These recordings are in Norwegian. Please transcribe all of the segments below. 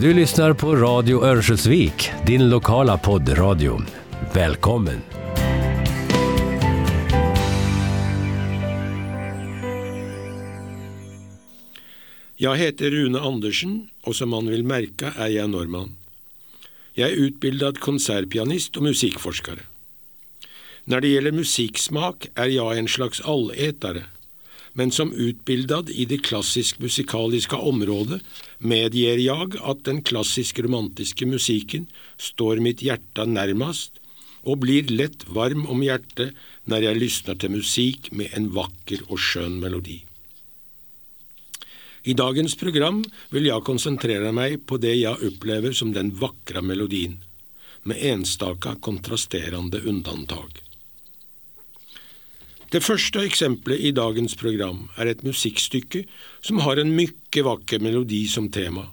Du lyssnar på Radio Örnsköldsvik, din lokala poddradio. Välkommen! Jeg heter Rune Andersen, og som man vil merke er jeg nordmann. Jeg er utbildet konsertpianist og musikkforskere. Når det gjelder musikksmak, er jeg en slags alletere, men som utbildet i det klassisk-musikaliske området medgir jeg at den klassisk-romantiske musikken står mitt hjerte nærmest, og blir lett varm om hjertet når jeg lysner til musikk med en vakker og skjønn melodi. I dagens program vil jeg konsentrere meg på det jeg opplever som den vakre melodien, med enstaka kontrasterende undantag. Det første eksempelet i dagens program er et musikkstykke som har en mykke vakker melodi som tema,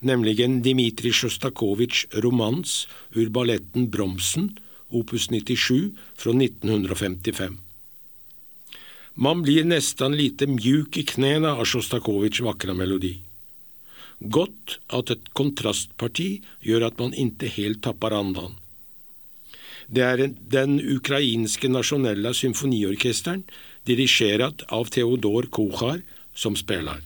nemlig en Dmitrij Sjostakovitsjs romans ur balletten Bromsen, opus 97 fra 1955. Man blir nesten lite mjuk i knærne av Sjostakovitsjs vakre melodi. Godt at et kontrastparti gjør at man ikke helt tapper andan. Det er den ukrainske nasjonelle symfoniorkesteren, dirigert av Theodor Kohar, som spiller.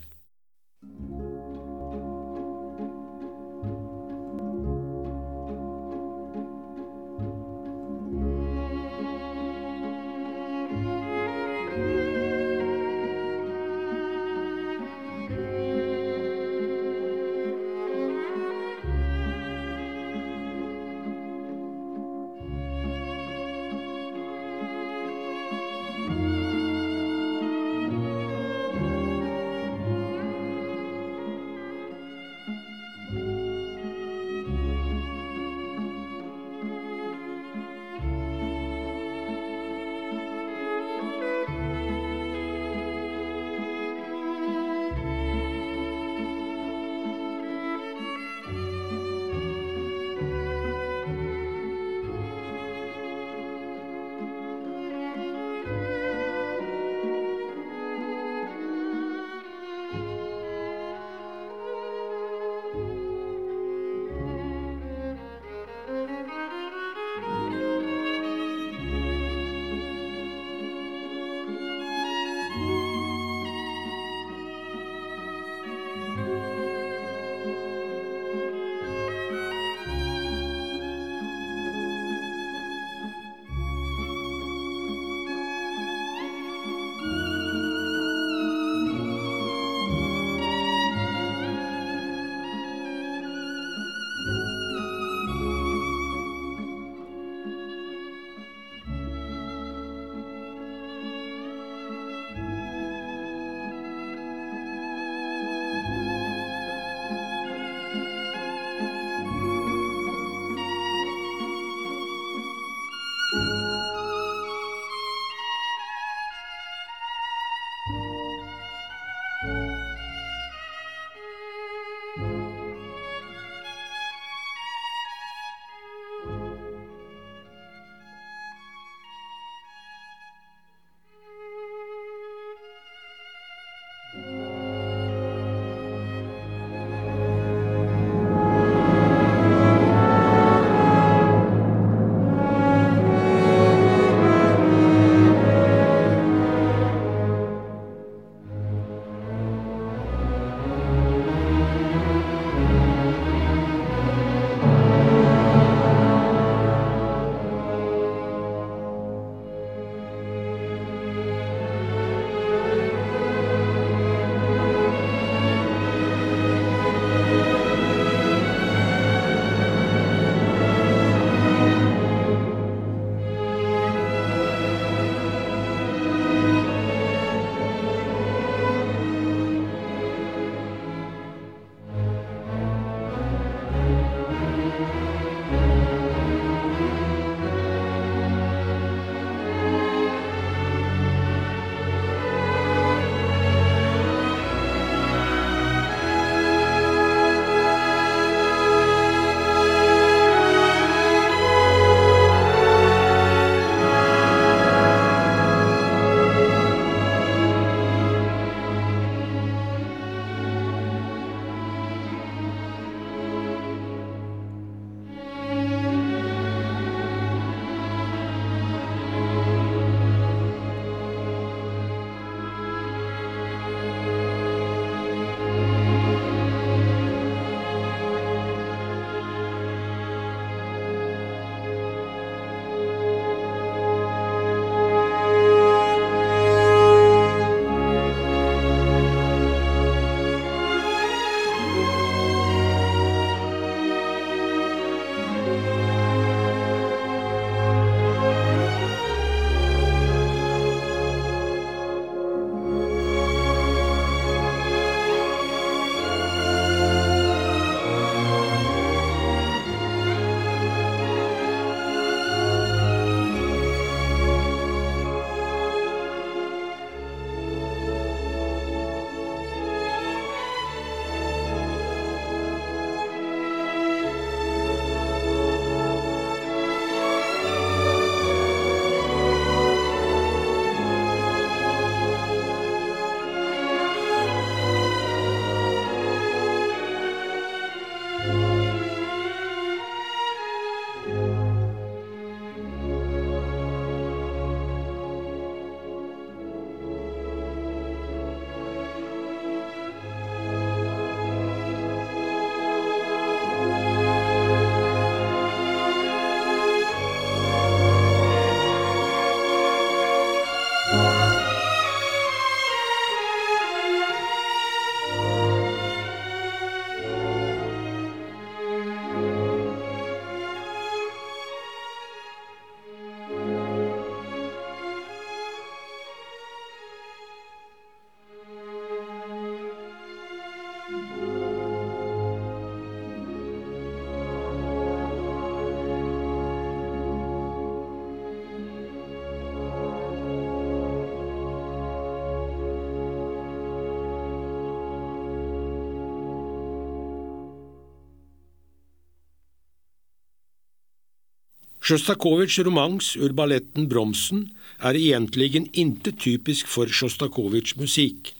Sjostakovitsjs romans ur balletten Bromsen er egentlig intet typisk for Sjostakovitsjs musikk.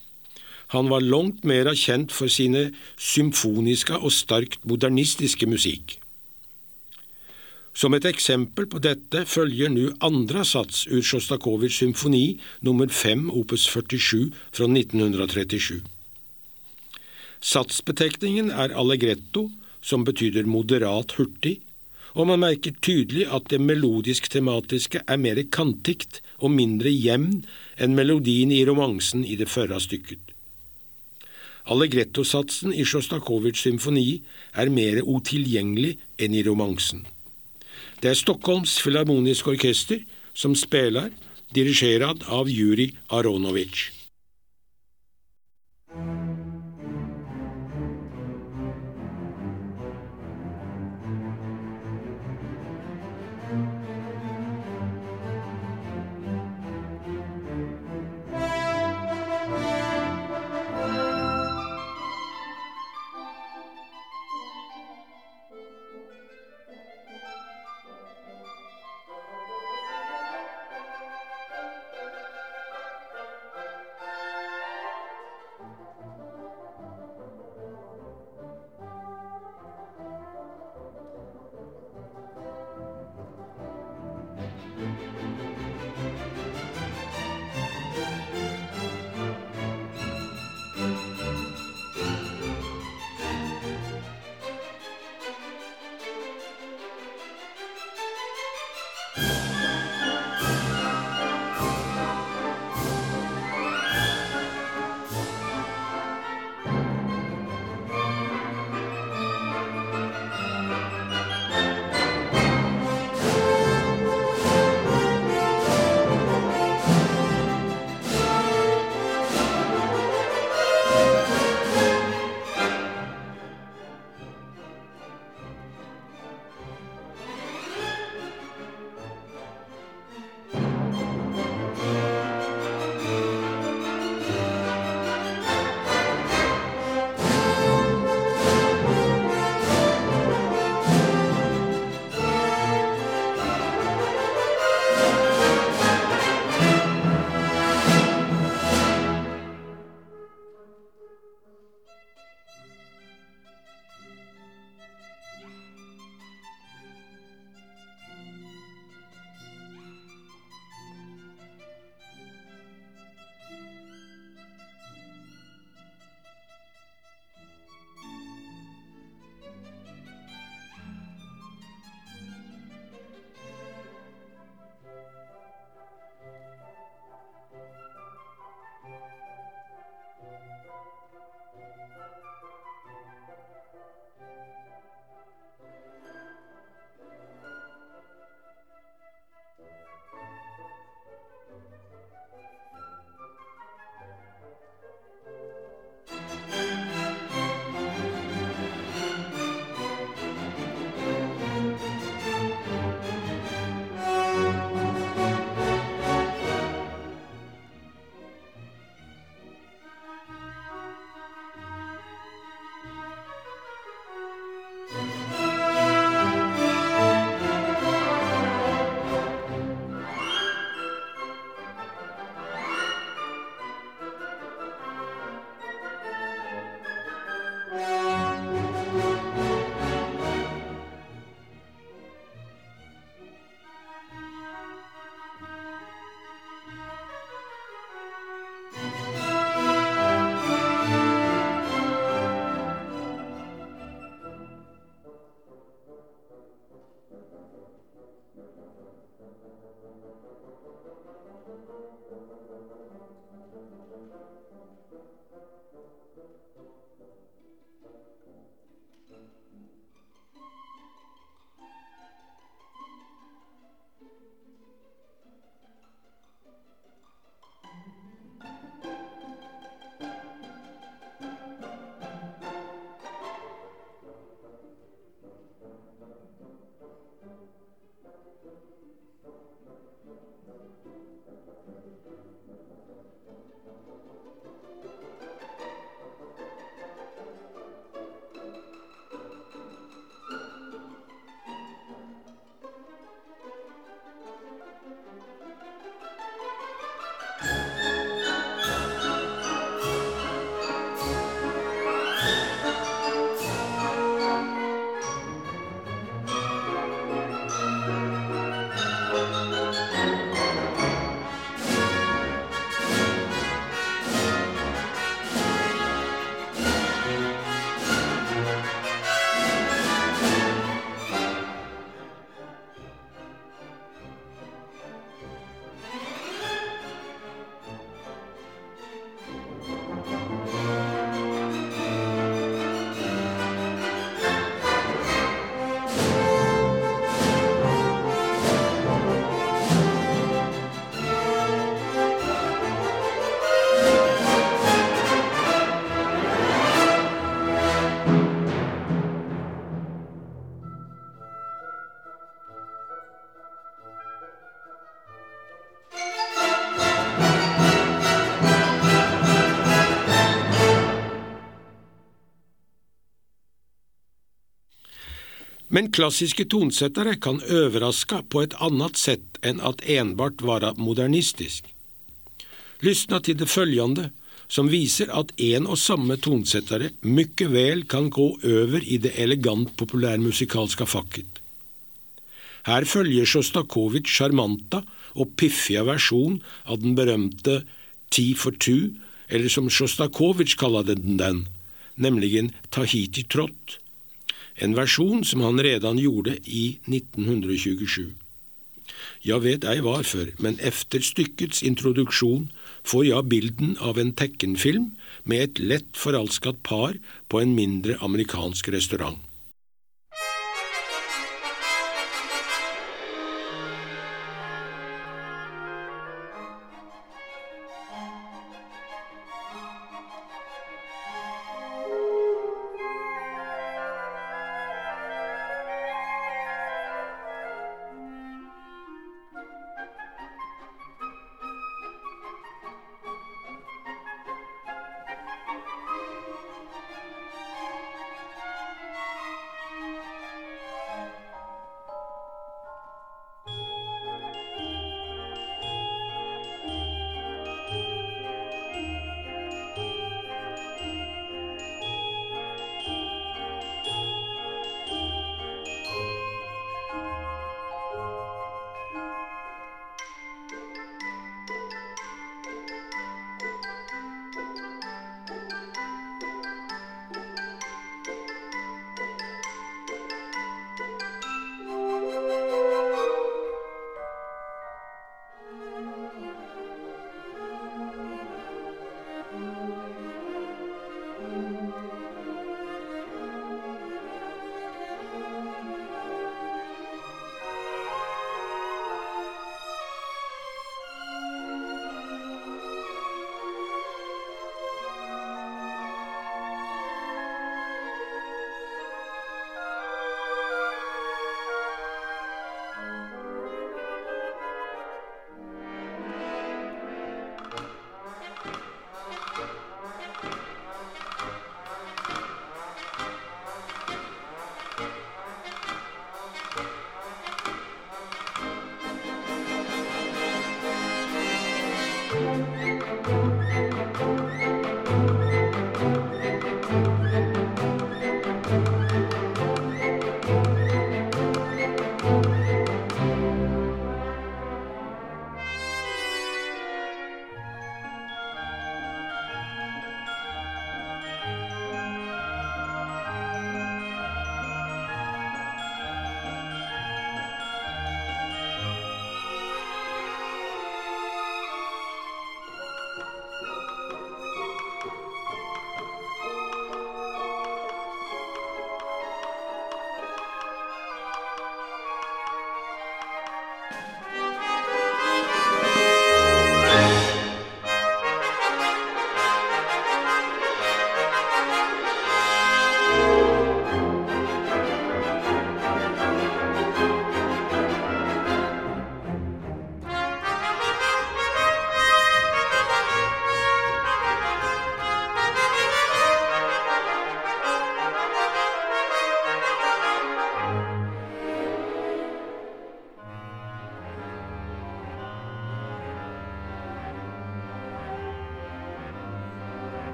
Han var langt mer kjent for sine symfoniske og starkt modernistiske musikk. Som et eksempel på dette følger nå andre sats ur Sjostakovitsjs symfoni nummer 5 opus 47 fra 1937. Satsbetekningen er allegretto, som betyder moderat hurtig, og man merker tydelig at det melodisk-tematiske er mer kantikt og mindre jevn enn melodien i romansen i det førre stykket. Allegrettosatsen i Sjostakovitsjs symfoni er mer utilgjengelig enn i romansen. Det er Stockholms Filharmoniske Orkester som spiller, dirigerad av Juri Aronovitsj. Men klassiske tonsettere kan overraske på et annet sett enn at enbart være modernistisk. Lysna til det følgende, som viser at en og samme tonsettere mykje vel kan gå over i det elegant populærmusikalske fakket. Her følger Sjostakovitsj sjarmanta og piffige versjon av den berømte Ti for Two, eller som Sjostakovitsj kaller den den, nemlig Tahiti-trott, en versjon som han redan gjorde i 1927. Jeg vet ei varför, men efter stykkets introduksjon får jeg bilden av en tekkenfilm med et lett forelsket par på en mindre amerikansk restaurant.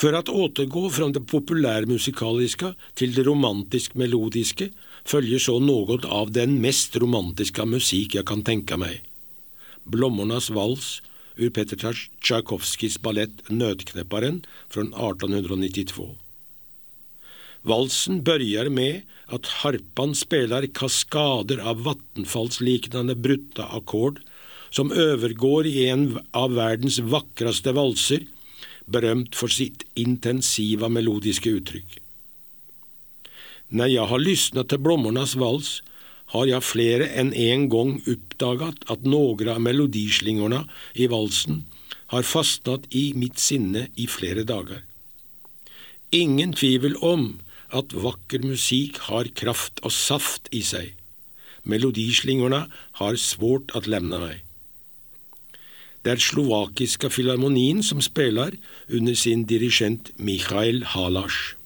For att återgå fra det populærmusikaliske til det romantisk-melodiske følger så noe av den mest romantiske musikk jeg kan tenke meg. Blommornas vals ur Peter Tsjajkovskijs ballett Nødknepparen fra 1892. Valsen begynner med at harpan spiller kaskader av vattenfallsliknende brutta akkord, som overgår i en av verdens vakreste valser, berømt for sitt intensiva melodiske uttrykk. Når jeg har lysnet til Blommornas vals, har jeg flere enn en gang oppdaget at noen av melodislingorna i valsen har fastnet i mitt sinne i flere dager. Ingen tvivel om at vakker musikk har kraft og saft i seg. Melodislingorna har svårt å lemne meg. Det er slovakiska filharmonien som spiller under sin dirigent Mikhail Halash.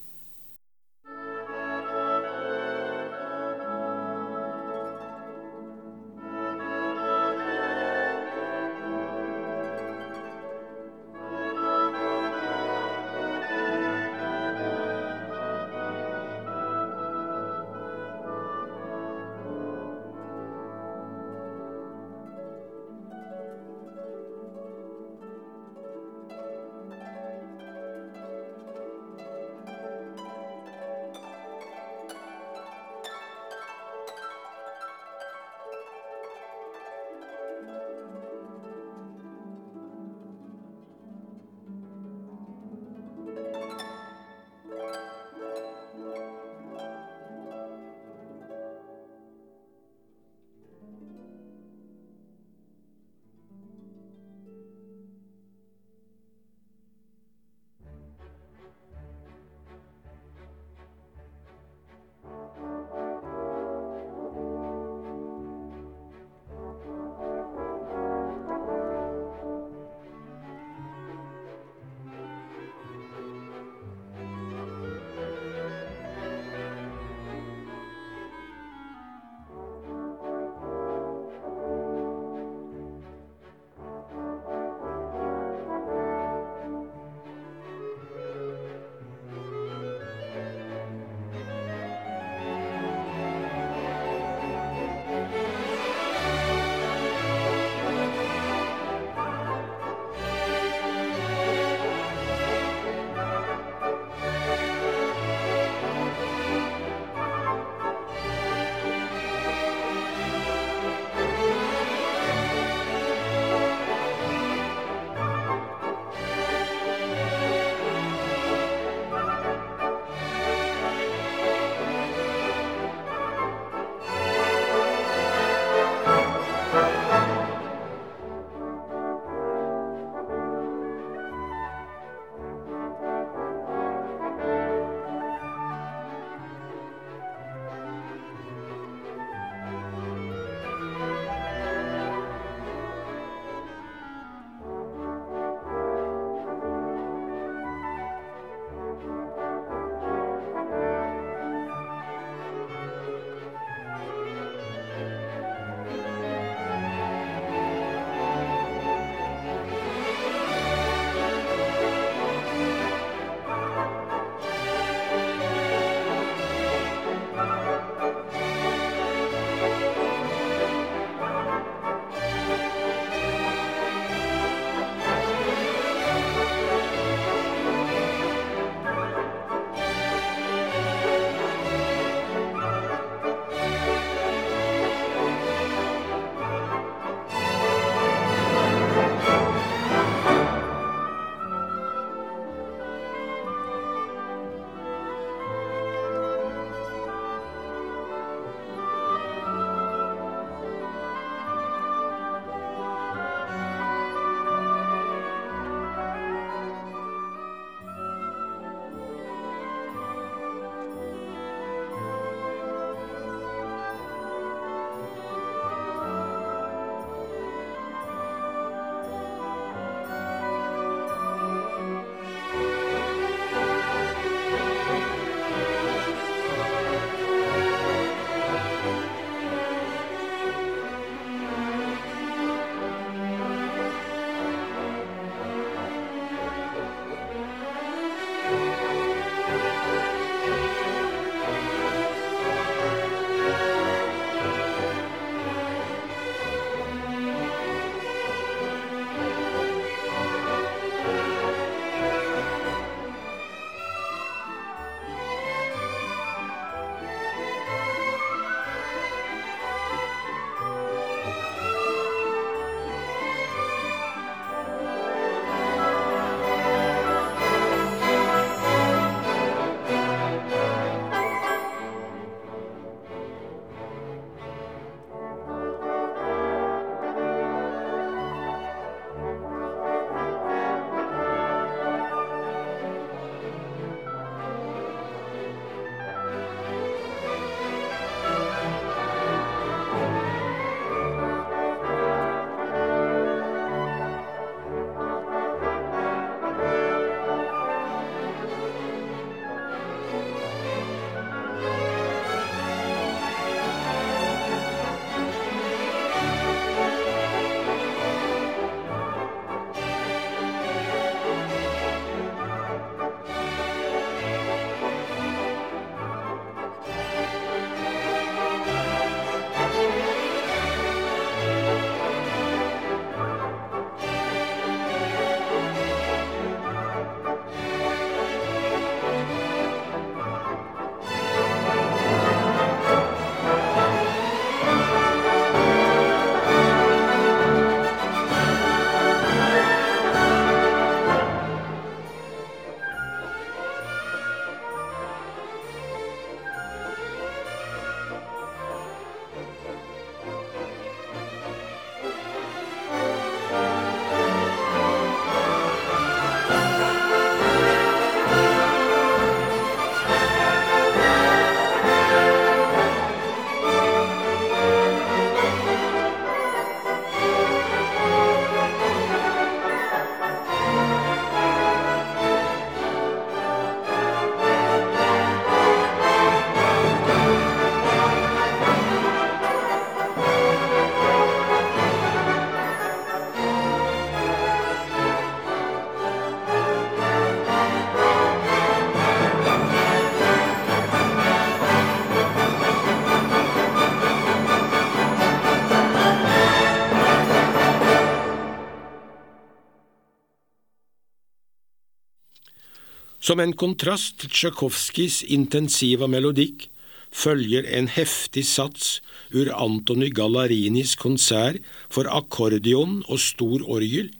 Som en kontrast til Tsjajkovskijs intensiva melodikk følger en heftig sats ur Antony Gallarinis konsert for akkordeon og stor orgel,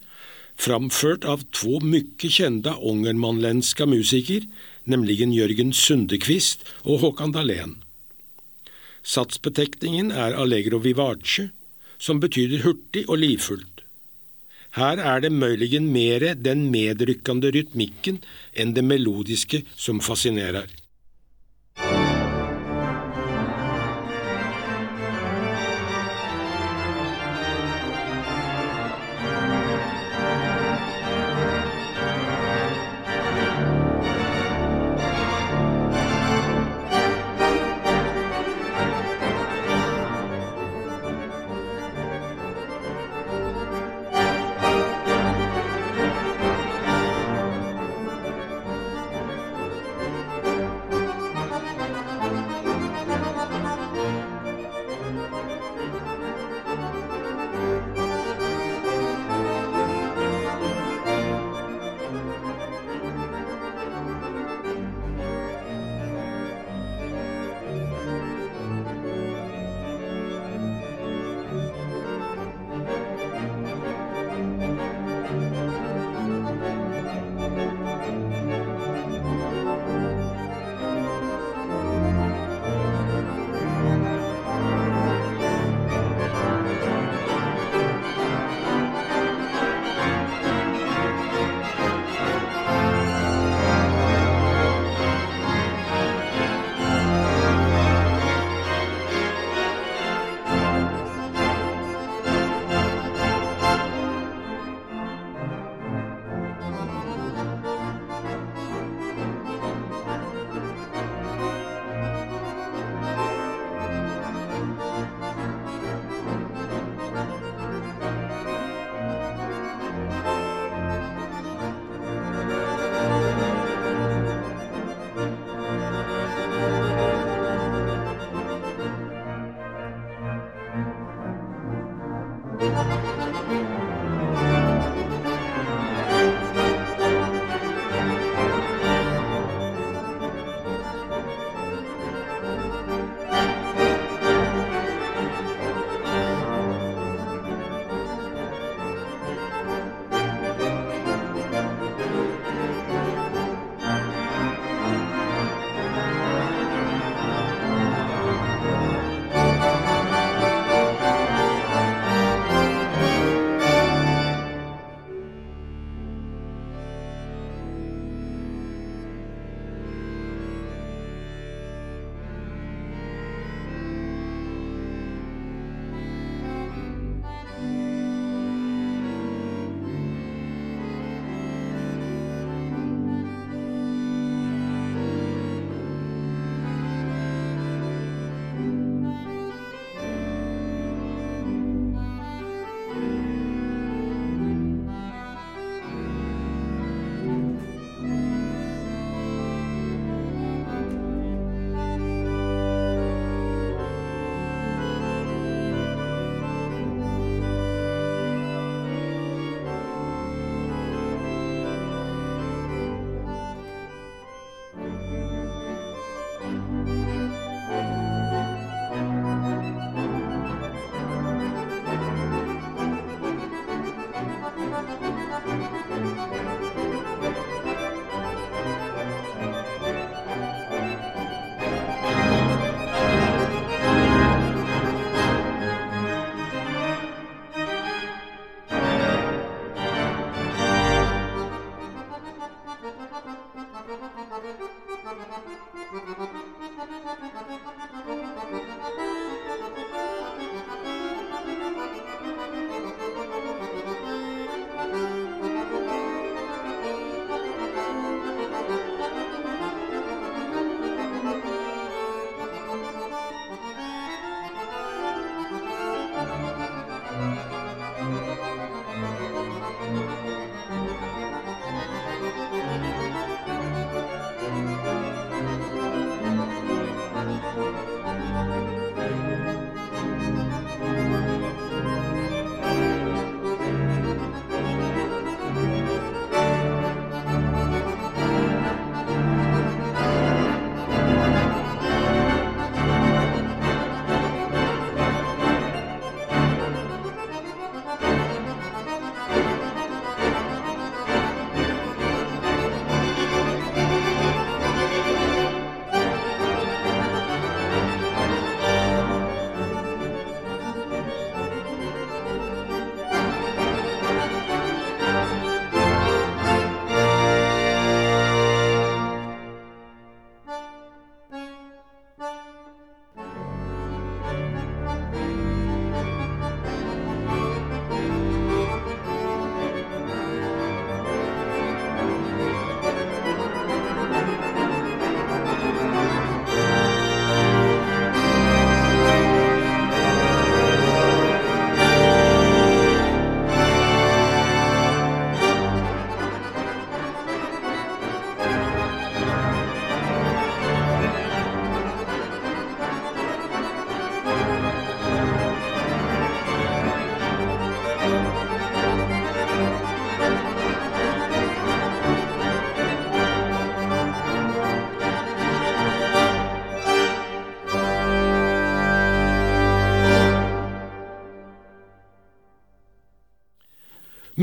framført av to mycket kjente ungermanländska musiker, nemlig Jørgen Sundekvist og Håkan Dahlén. Satsbetekningen er allegro vivace, som betyr hurtig og livfullt. Her er det møyligen mere den medrykkende rytmikken enn det melodiske som fascinerer.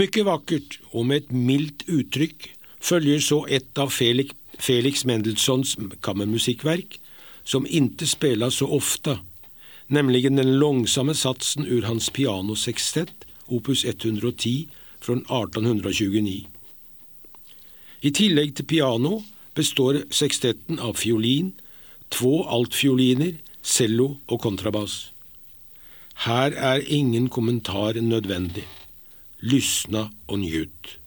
Mycket vakkert og med et mildt uttrykk følger så et av Felix, Felix Mendelssohns kammermusikkverk, som inte spelas så ofte, nemlig den långsamme satsen ur hans pianosekstett, opus 110 fra 1829. I tillegg til piano består sekstetten av fiolin, två altfioliner, cello og kontrabass. Her er ingen kommentar nødvendig. Lyssna og njut.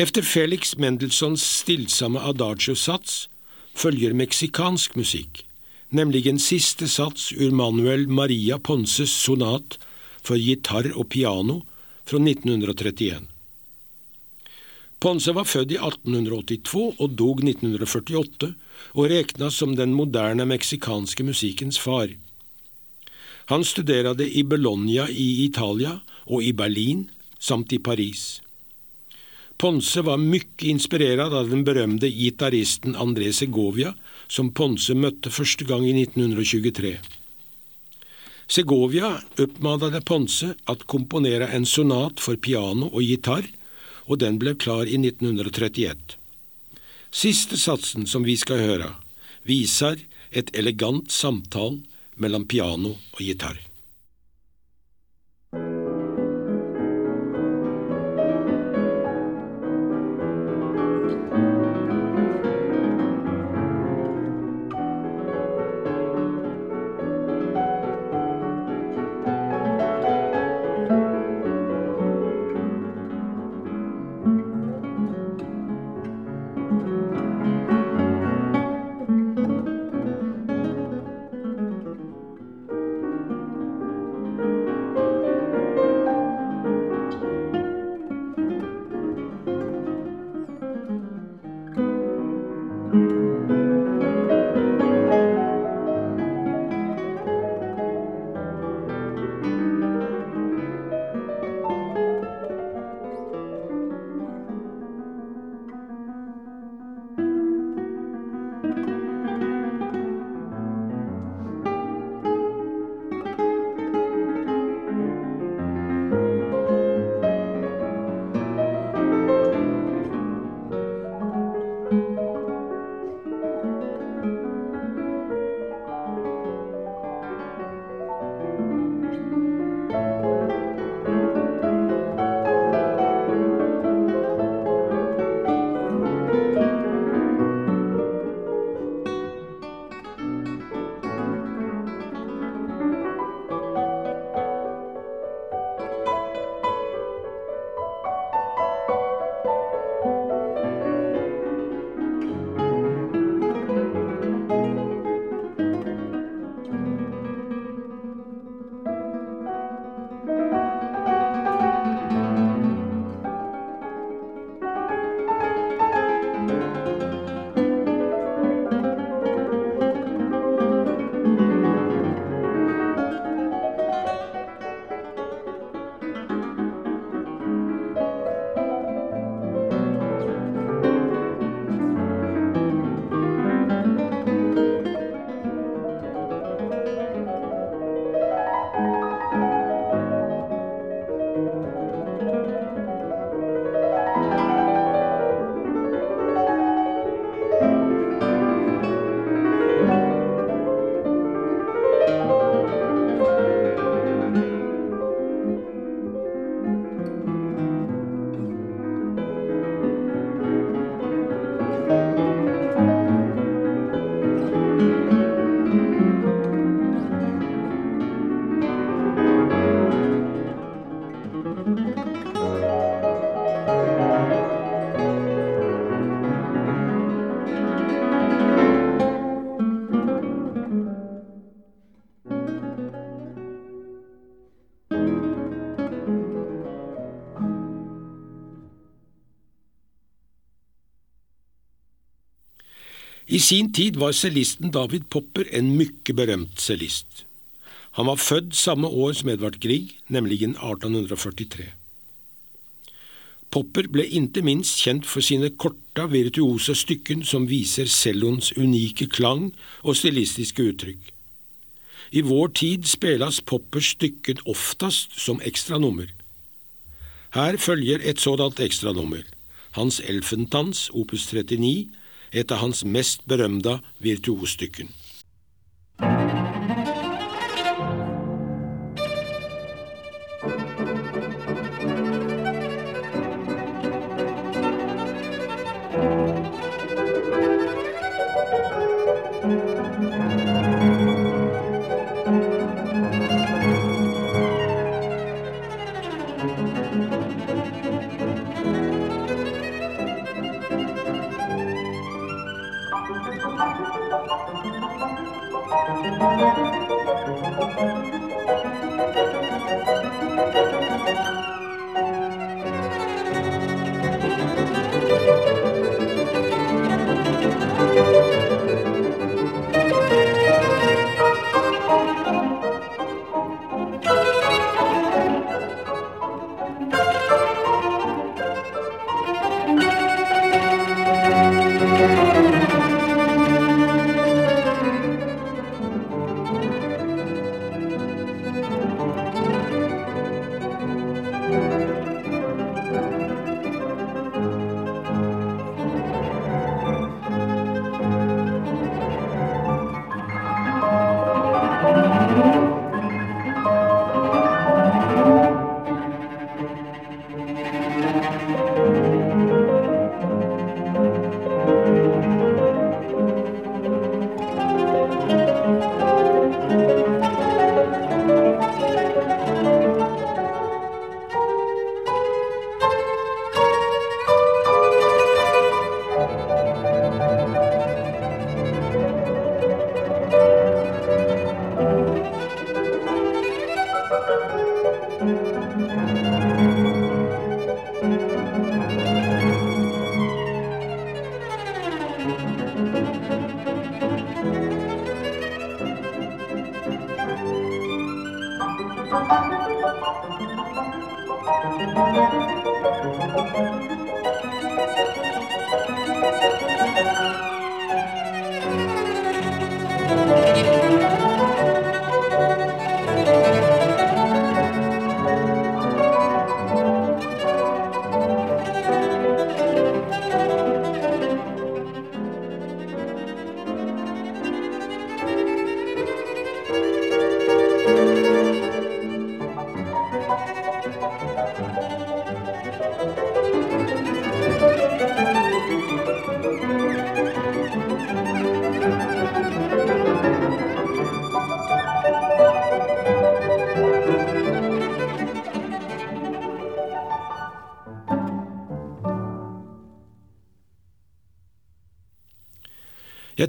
Efter Felix Mendelssohns stillsomme adagio-sats følger meksikansk musikk, nemlig en siste sats ur Manuel Maria Ponces sonat for gitar og piano fra 1931. Ponce var født i 1882 og dog 1948, og regnes som den moderne meksikanske musikkens far. Han studerte i Bologna i Italia og i Berlin samt i Paris. Ponce var mye inspirert av den berømte gitaristen André Segovia, som Ponce møtte første gang i 1923. Segovia oppfordret Ponce at komponere en sonat for piano og gitar, og den ble klar i 1931. Siste satsen som vi skal høre, viser et elegant samtale mellom piano og gitar. I sin tid var cellisten David Popper en mye berømt cellist. Han var født samme år som Edvard Grieg, nemlig 1843. Popper ble inte minst kjent for sine korta, virtuose stykken som viser celloens unike klang og stilistiske uttrykk. I vår tid spilles Poppers stykken oftest som ekstranummer. Her følger et sådant ekstranummer, Hans Elfentans, opus 39, et av hans mest berømte virtuosstykken.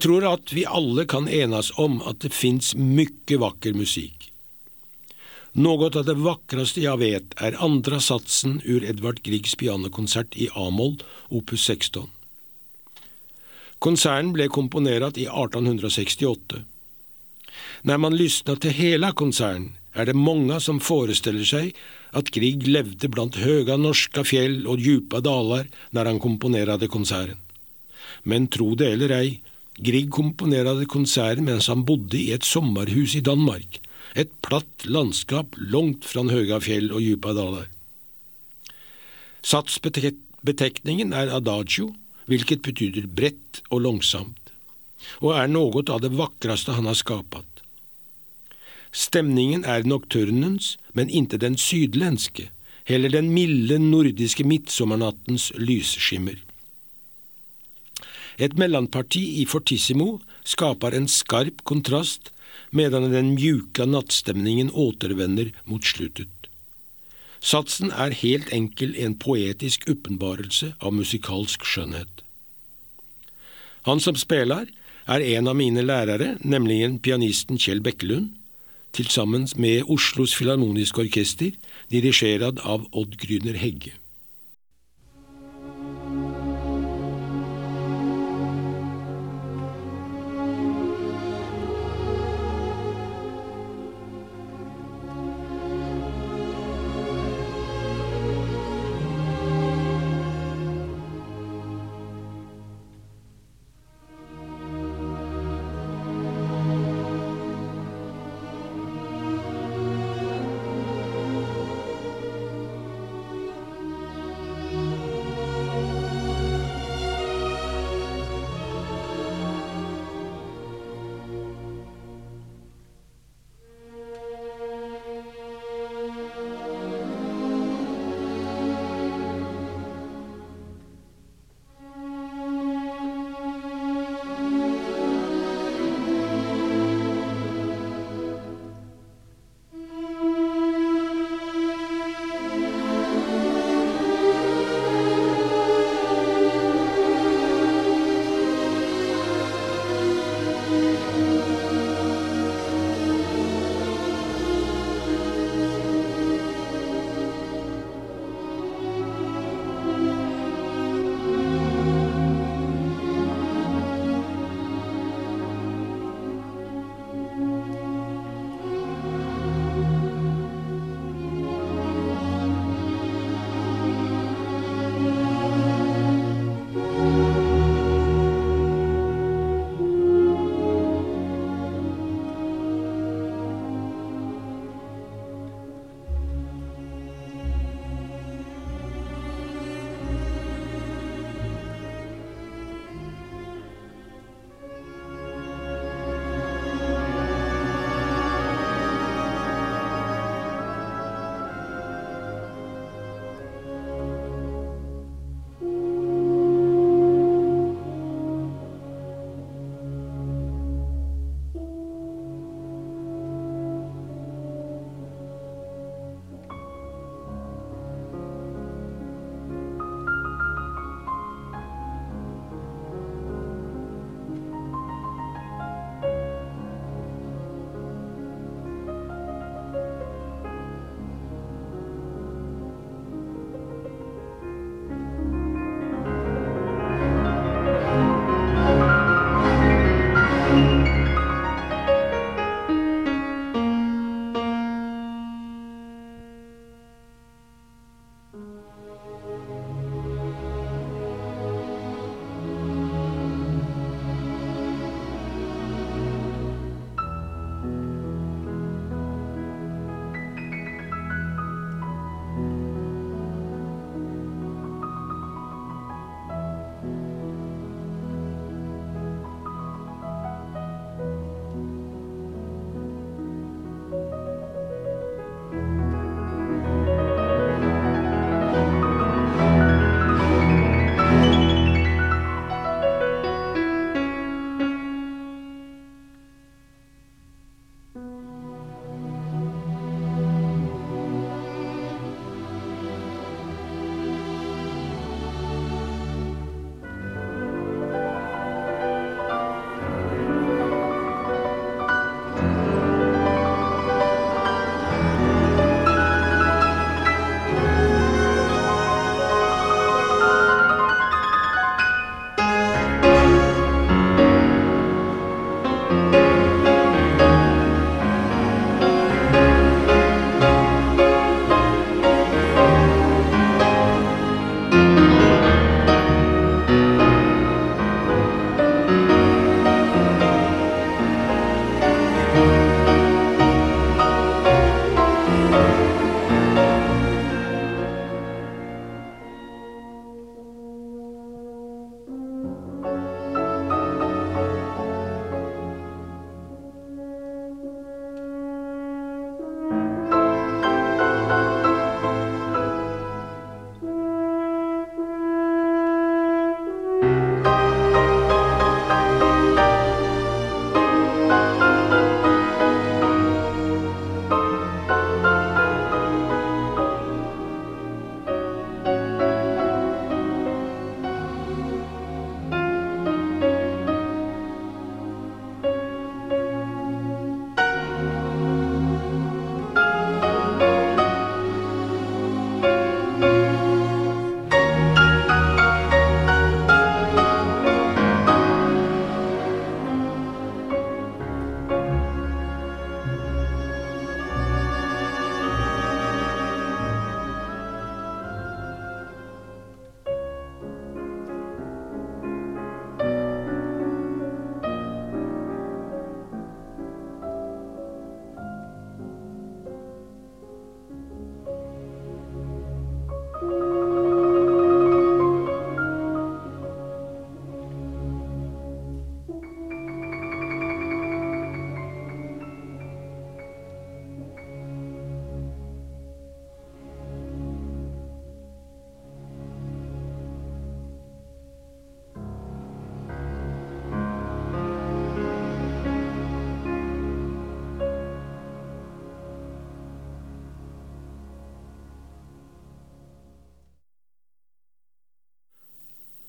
Jeg tror at vi alle kan enes om at det fins mye vakker musikk. Noe av det vakreste jeg vet, er andre satsen ur Edvard Griegs pianokonsert i A-moll, opus 16. Konserten ble komponert i 1868. Når man lysner til hele konserten, er det mange som forestiller seg at Grieg levde blant høye norske fjell og djupa daler når han komponerte konserten. Men tro det eller ei, Grieg komponerte konserten mens han bodde i et sommerhus i Danmark, et platt landskap langt fra høye fjell og dype daler. Satsbetekningen er adagio, hvilket betyr bredt og langsomt, og er noe av det vakreste han har skapat. Stemningen er nocturnens, men ikke den sydlenske, heller den milde nordiske midtsommernattens lysskimmer. Et mellomparti i fortissimo skaper en skarp kontrast, medan den mjuka nattstemningen återvender mot slutet. Satsen er helt enkel en poetisk åpenbarelse av musikalsk skjønnhet. Han som spiller, er en av mine lærere, nemlig pianisten Kjell Bekkelund, til sammen med Oslos Filharmoniske Orkester, dirigert av Odd Gryner Hegge.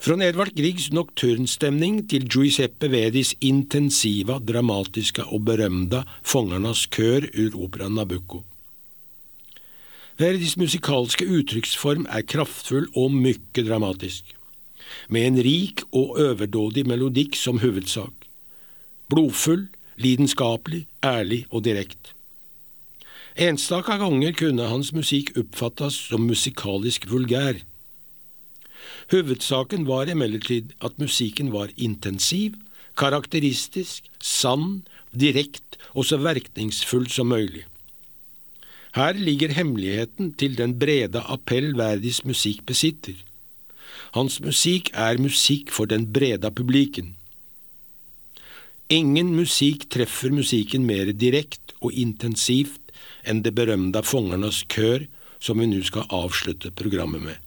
Från Edvard Griegs nocturnstämning til Giuseppe Vedis intensiva, dramatiska og berømda Fongernas kør ur operaen Nabucco. Verdis musikalske uttrykksform er kraftfull og mykke dramatisk, med en rik og overdådig melodikk som hovedsak. Blodfull, lidenskapelig, ærlig og direkte. Enstaka ganger kunne hans musikk oppfattes som musikalisk vulgær. Hovedsaken var imidlertid at musikken var intensiv, karakteristisk, sann, direkte og så virkningsfull som mulig. Her ligger hemmeligheten til den brede appell Verdis musikk besitter. Hans musikk er musikk for den brede publiken. Ingen musikk treffer musikken mer direkte og intensivt enn det berømte Fongernes kør, som vi nå skal avslutte programmet med.